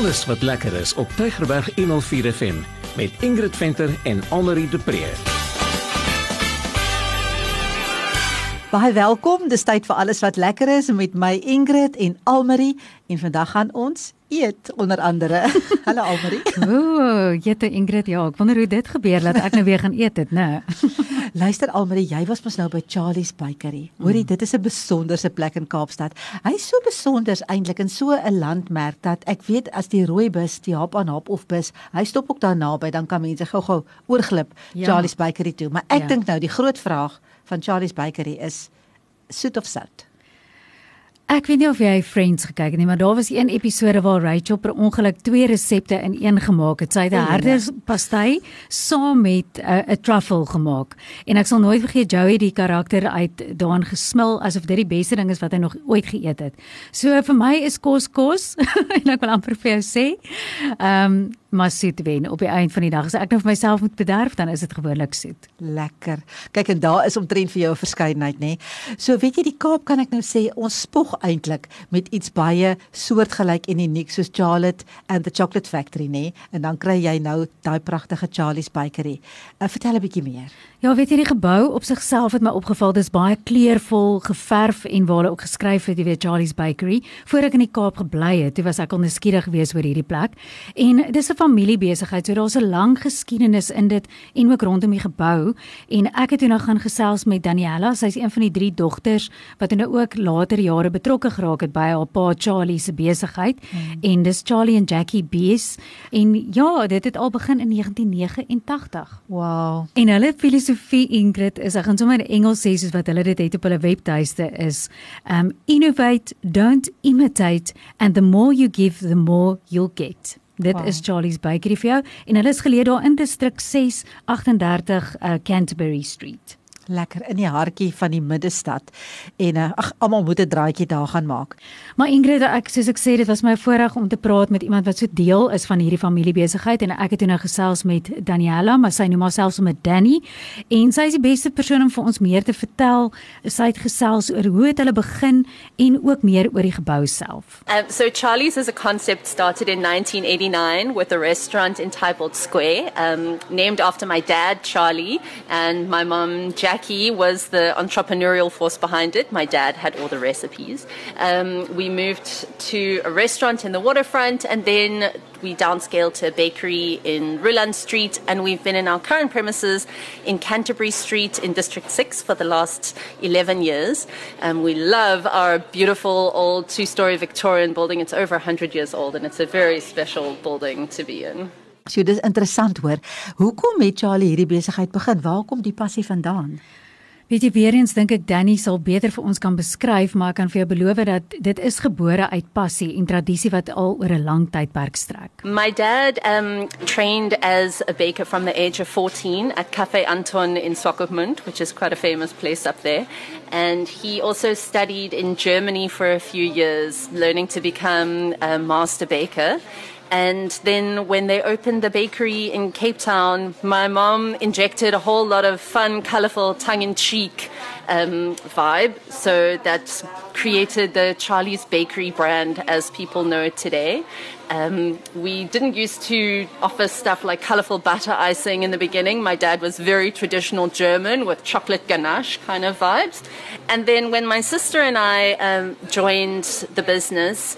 Alles wat lekker is op Tygerberg 104 FM met Ingrid Venter en Annelie de Pre. Baie welkom. Dis tyd vir alles wat lekker is met my Ingrid en Almarie en vandag gaan ons eet onder andere. Hallo Almarie. Ooh, jette Ingrid, ja, ek wonder hoe dit gebeur dat ek nou weer gaan eet dit, né? Luister Almarie, jy was mos nou by Charlie's Bakery. Hoorie, dit is 'n besonderse plek in Kaapstad. Hy's so besonder eintlik in so 'n landmerk dat ek weet as die rooi bus, die hap aan hap of bus, hy stop ook daar naby, dan kan mense gou-gou oorglip ja. Charlie's Bakery toe. Maar ek ja. dink nou die groot vraag van Charlie's Bakery is soet of sout? Ek weet nie of jy Friends gekyk het nie, maar daar was een episode waar Rachel per ongeluk twee resepte in een gemaak het. Sy het 'n herderspastei saam met eh, 'n uh, truffle gemaak. En ek sal nooit vergeet Joey die karakter uit daan gesmil asof dit die beste ding is wat hy nog ooit geëet het. So vir my is kos kos en ek wil amper vir jou sê. Ehm um, maar soet wen op die einde van die dag. As ek nou vir myself moet bederf, dan is dit gewoonlik soet. Lekker. Kyk en daar is omtrent vir jou 'n verskeidenheid, nê. So weet jy die Kaap kan ek nou sê ons spog eintlik met iets baie soortgelyk en uniek soos Charlotte and the Chocolate Factory, nê. En dan kry jy nou daai pragtige Charlie's Bakery. Uh, vertel 'n bietjie meer. Ja, weet jy die gebou op sigself het my opgeval, dis baie kleurvol geverf en waar hulle ook geskryf het, jy weet Charlie's Bakery. Voor ek in die Kaap gebly het, toe was ek al nuuskierig geweest oor hierdie plek. En dis 'n familiebesigheid, so daar's 'n lang geskiedenis in dit en ook rondom die gebou. En ek het toe nou gaan gesels met Daniela, sy's een van die drie dogters wat nou ook later jare betrokke geraak het by haar pa Charlie se besigheid. Hmm. En dis Charlie en Jackie Bees. En ja, dit het al begin in 1989. Wow. En hulle filosofie Ingrid is ek gaan sommer in Engels sê soos wat hulle dit het op hulle webtuiste is um innovate, don't imitate and the more you give the more you'll get. Dit wow. is Charlie's Bakery vir jou en hulle is geleë daar in distrik 638 uh, Canterbury Street lekker in die hartjie van die middestad en uh, ag almal moet 'n draaitjie daar gaan maak. Maar Ingrid, ek soos ek sê, dit was my voorreg om te praat met iemand wat so deel is van hierdie familiebesigheid en ek het nou gesels met Daniela, maar sy noem haarself sommer Danny en sy is die beste persoon om vir ons meer te vertel. Sy het gesels oor hoe het hulle begin en ook meer oor die gebou self. Um, so Charlie's as a concept started in 1989 with a restaurant in Tybolt Square, um, named after my dad Charlie and my mom Jack Jackie was the entrepreneurial force behind it. My dad had all the recipes. Um, we moved to a restaurant in the waterfront and then we downscaled to a bakery in Ruland Street and we've been in our current premises in Canterbury Street in District 6 for the last 11 years. Um, we love our beautiful old two-story Victorian building. It's over 100 years old and it's a very special building to be in. So dis interessant hoor. Hoekom het Charlie hierdie besigheid begin? Waar kom die passie vandaan? Weet jy weer eens dink ek Danny sal beter vir ons kan beskryf, maar ek kan vir jou beloof dat dit is gebore uit passie en tradisie wat al oor 'n lang tydperk strek. My dad um trained as a baker from the age of 14 at Café Anton in Swakopmund, which is quite a famous place up there. And he also studied in Germany for a few years, learning to become a master baker. And then when they opened the bakery in Cape Town, my mom injected a whole lot of fun, colorful, tongue in cheek um, vibe. So that created the Charlie's Bakery brand as people know it today. Um, we didn't used to offer stuff like colorful butter icing in the beginning. My dad was very traditional German with chocolate ganache kind of vibes. And then when my sister and I um, joined the business,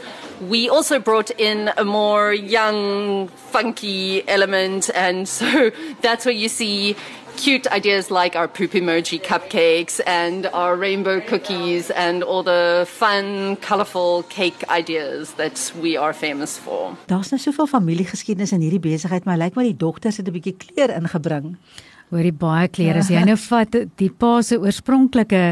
we also brought in a more young, funky element, and so that's where you see cute ideas like our poop emoji cupcakes and our rainbow cookies and all the fun, colorful cake ideas that we are famous for. Daar's nou soveel familiegeskiedenis in hierdie besigheid, maar lyk like maar die dogters het 'n bietjie kleur ingebring oor die baie klere. As jy nou vat die pa se oorspronklike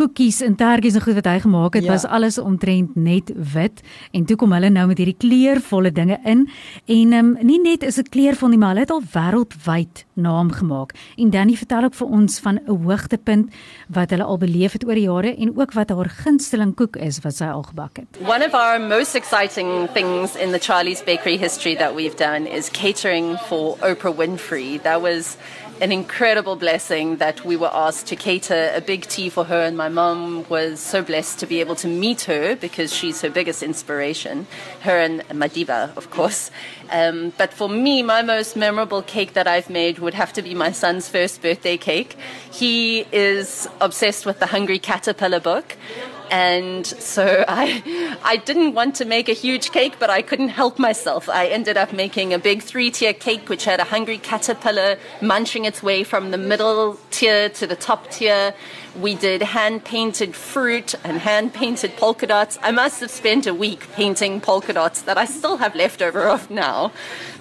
koekies en tertjies en goed wat hy gemaak het, ja. was alles omtrent net wit en toe kom hulle nou met hierdie kleurvolle dinge in en um, nie net is dit kleurvol nie, maar hulle het al wêreldwyd naam gemaak. En Danny vertel ook vir ons van 'n hoogtepunt wat hulle al beleef het oor die jare en ook wat haar gunsteling koek is wat sy al gebak het. One of our most exciting things in the Charlie's Bakery history that we've done is catering for Oprah Winfrey. That was an incredible blessing that we were asked to cater a big tea for her, and my mom was so blessed to be able to meet her because she's her biggest inspiration. Her and Madiba, of course. Um, but for me, my most memorable cake that I've made would have to be my son's first birthday cake. He is obsessed with the Hungry Caterpillar book and so I I didn't want to make a huge cake but I couldn't help myself. I ended up making a big three-tier cake which had a hungry caterpillar munching its way from the middle tier to the top tier. We did hand-painted fruit and hand-painted polka dots. I must have spent a week painting polka dots that I still have leftover of now.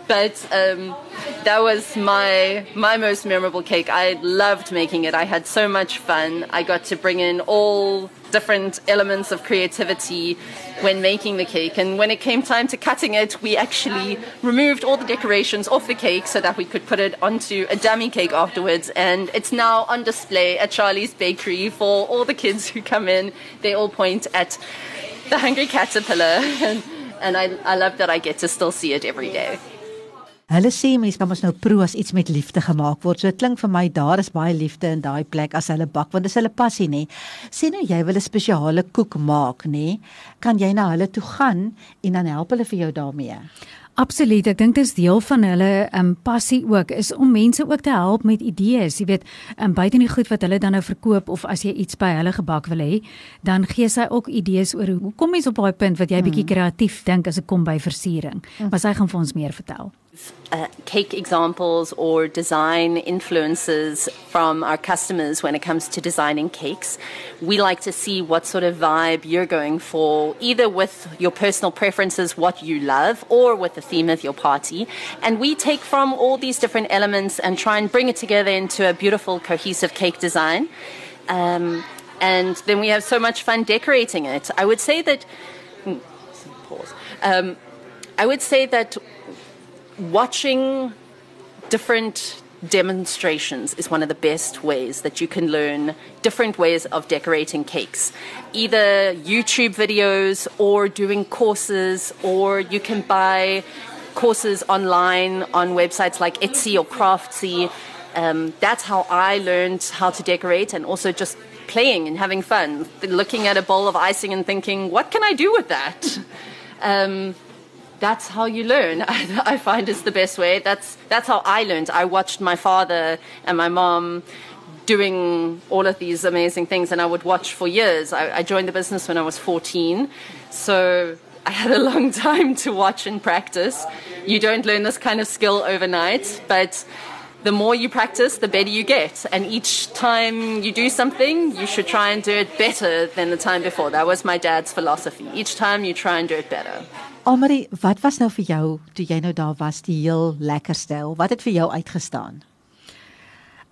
But um, that was my my most memorable cake. I loved making it. I had so much fun. I got to bring in all different elements of creativity when making the cake. And when it came time to cutting it, we actually removed all the decorations off the cake so that we could put it onto a dummy cake afterwards. And it's now on display at Charlie's Bakery for all the kids who come in. They all point at the hungry caterpillar. And, and I, I love that I get to still see it every day. Hulle sê mens kan mos nou proe as iets met liefde gemaak word. So dit klink vir my daar is baie liefde in daai plek as hulle bak want dit is hulle passie nê. Sê nou jy wil 'n spesiale koek maak nê. Kan jy na hulle toe gaan en dan help hulle vir jou daarmee? Absoluut. Ek dink dit is deel van hulle um passie ook is om mense ook te help met idees. Jy weet, um buite in die goed wat hulle dan nou verkoop of as jy iets by hulle gebak wil hê, dan gee sy ook idees oor hoe kom mens op daai punt wat jy bietjie hmm. kreatief dink as dit kom by versiering. Hmm. Maar sy gaan vir ons meer vertel. Uh, cake examples or design influences from our customers when it comes to designing cakes. We like to see what sort of vibe you're going for, either with your personal preferences, what you love, or with the theme of your party. And we take from all these different elements and try and bring it together into a beautiful, cohesive cake design. Um, and then we have so much fun decorating it. I would say that. Hmm, pause. Um, I would say that watching different demonstrations is one of the best ways that you can learn different ways of decorating cakes. Either YouTube videos or doing courses, or you can buy courses online on websites like Etsy or Craftsy. Um, that's how I learned how to decorate and also just playing and having fun, looking at a bowl of icing and thinking, what can I do with that? Um, that's how you learn. I, find is the best way. That's that's how I learned. I watched my father and my mom doing all of these amazing things, and I would watch for years. I, I joined the business when I was 14, so I had a long time to watch and practice. You don't learn this kind of skill overnight, but the more you practice, the better you get. And each time you do something, you should try and do it better than the time before. That was my dad's philosophy. Each time you try and do it better. Almarie, wat was nou vir jou toe jy nou daar was die heel lekkerste? Wat het vir jou uitgestaan?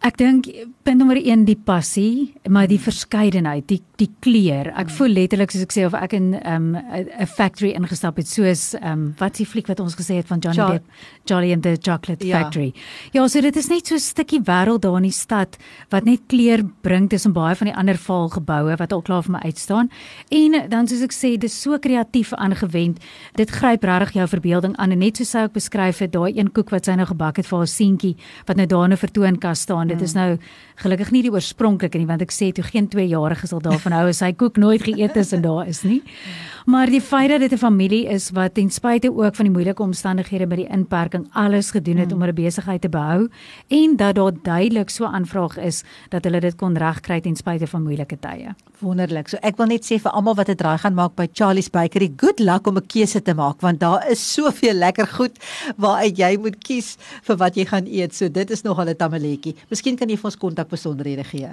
Ek dink punt nommer 1 die passie, maar die verskeidenheid, die die kleur. Ek voel letterlik soos ek sê of ek in 'n um, 'n factory ingestap het soos ehm um, wat s'ie fliek wat ons gesê het van Johnny Depp, Jolly and the Chocolate ja. Factory. Ja, so dit is net so 'n stukkie wêreld daar in die stad wat net kleur bring tussen baie van die ander vaal geboue wat al klaar vir my uitstaan. En dan soos ek sê, dis so kreatief aangewend. Dit gryp regtig jou verbeelding aan en net soos sy ook beskryf het, daai een koek wat sy nou gebak het vir haar seentjie wat nou daar in 'n vertoonkas staan dit is nou gelukkig nie die oorspronklike nie want ek sê toe geen 2 jarige sal daarvan hou as hy koek nooit geëet is en daar is nie. Maar die feit dat dit 'n familie is wat ten spyte ook van die moeilike omstandighede by die inperking alles gedoen het mm. om hulle besigheid te behou en dat daar duidelik so aanvraag is dat hulle dit kon regkry ten spyte van moeilike tye. Wonderlik. So ek wil net sê vir almal wat dit draai gaan maak by Charlie's Bakery, good luck om 'n keuse te maak want daar is soveel lekker goed waaruit jy moet kies vir wat jy gaan eet. So dit is nog al 'n tamaletjie. Miskien kan jy vir ons kontak besonderhede gee.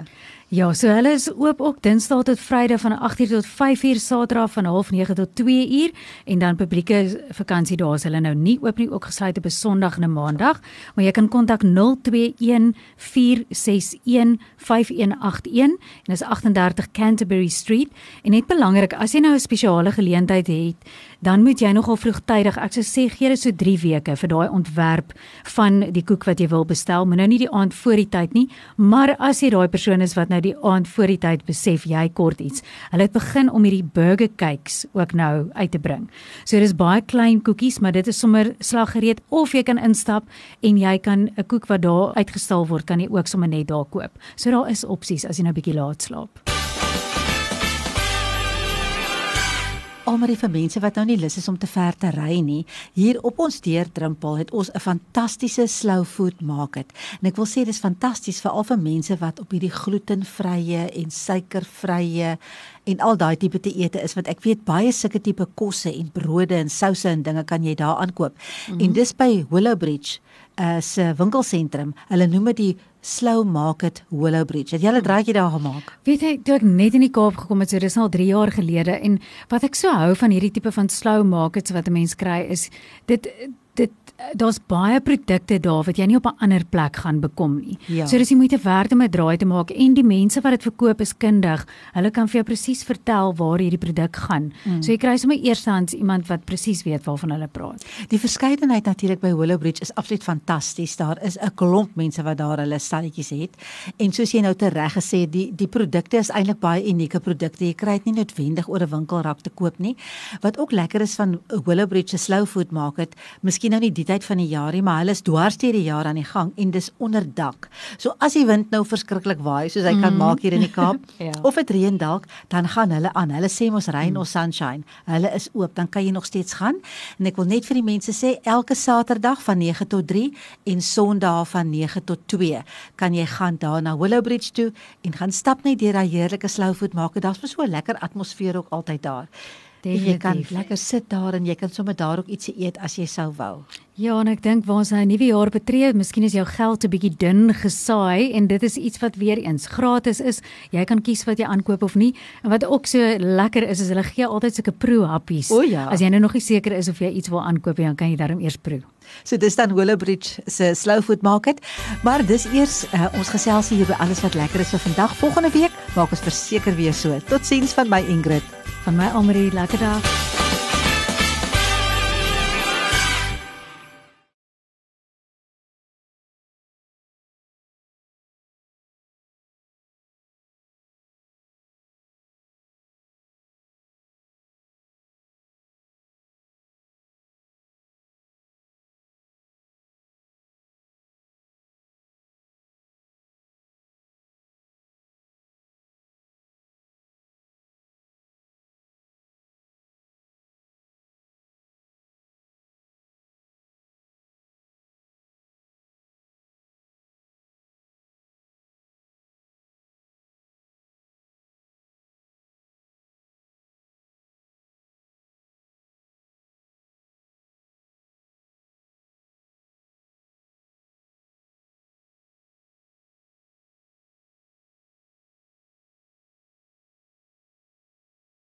Ja, so hulle is oop ook Dinsdae tot Vrydag van 8:00 tot 5:00, Saterdag van 09:30 tot 2:00 en dan publieke vakansiedae is hulle nou nie oop nie, ook gesluit op Sondag en Maandag, maar jy kan kontak 021 461 5181 en dis 38 Canterbury Street. En net belangrik as jy nou 'n spesiale geleentheid het dan moet jy nogal vroegtydig, ek sou sê gee dit so 3 weke vir daai ontwerp van die koek wat jy wil bestel, maar nou nie die aand voor die tyd nie, maar as jy daai persoon is wat nou die aand voor die tyd besef jy kort iets, hulle het begin om hierdie burger cakes ook nou uit te bring. So dis baie klein koekies, maar dit is sommer slaggereed of jy kan instap en jy kan 'n koek wat daar uitgestal word, kan jy ook sommer net daar koop. So daar is opsies as jy nou bietjie laat slaap. Almal vir mense wat nou nie lus is om te ver te ry nie. Hier op ons deurdrimpel het ons 'n fantastiese slow food market. En ek wil sê dis fantasties vir al vir mense wat op hierdie glutenvrye en suikervrye en al daai tipe te ete is want ek weet baie sulke tipe kosse en brode en souse en dinge kan jy daar aankoop. Mm -hmm. En dis by Willowbridge uh, se winkelsentrum. Hulle noem dit die Slow Market Willowbridge. Het jy al 'n draaitjie daar gemaak? Weet jy, toe ek net in die Kaap gekom het, so dis al 3 jaar gelede en wat ek so hou van hierdie tipe van slow markets wat 'n mens kry is dit dit daar's baie produkte daar wat jy nie op 'n ander plek gaan bekom nie. Ja. So dis jy moet werd om 'n draai te maak en die mense wat dit verkoop is kundig. Hulle kan vir jou presies vertel waar hierdie produk gaan. Mm. So jy kry sommer eerstehands iemand wat presies weet waarvan hulle praat. Die verskeidenheid natuurlik by Willowbridge is absoluut fantasties. Daar is 'n klomp mense wat daar hulle stalletjies het. En soos jy nou tereg gesê, die die produkte is eintlik baie unieke produkte. Jy kry dit nie noodwendig oor 'n winkelrak te koop nie. Wat ook lekker is van Willowbridge se slow food market, miskien nou nie die tyd van die jaar nie, maar hulle is dwars deur die jaar aan die gang en dis onder dak. So as die wind nou verskriklik waai, soos hy mm. kan mhm. maak hier in die Kaap, ja. of dit reën dalk, dan gaan hulle aan. Hulle sê mos reën mm. of sunshine. Hulle is oop, dan kan jy nog steeds gaan. En ek wil net vir die mense sê elke Saterdag van 9 tot 3 en Sondag van 9 tot 2 kan jy gaan daar na Willowbridge toe en gaan stap net deur daai heerlike Slowfoot maak. Daar's so 'n lekker atmosfeer ook altyd daar. Definitief. Jy kan lekker sit daar en jy kan sommer daar ook ietsie eet as jy sou wou. Ja, en ek dink waar ons nou 'n nuwe jaar betree, miskien is jou geld 'n bietjie dun gesaai en dit is iets wat weer eens gratis is. Jy kan kies wat jy aankoop of nie. En wat ook so lekker is, is hulle gee altyd sulke proe-happies. Ja. As jy nou nog nie seker is of jy iets wil aankoop, dan kan jy daarom eers proe. So dis dan Willowbridge se slow food market. Maar dis eers uh, ons gesels hier by alles wat lekker is vir vandag. Volgende week maak ons verseker weer so. Totsiens van my Ingrid. Van my Almarie, lekker dag.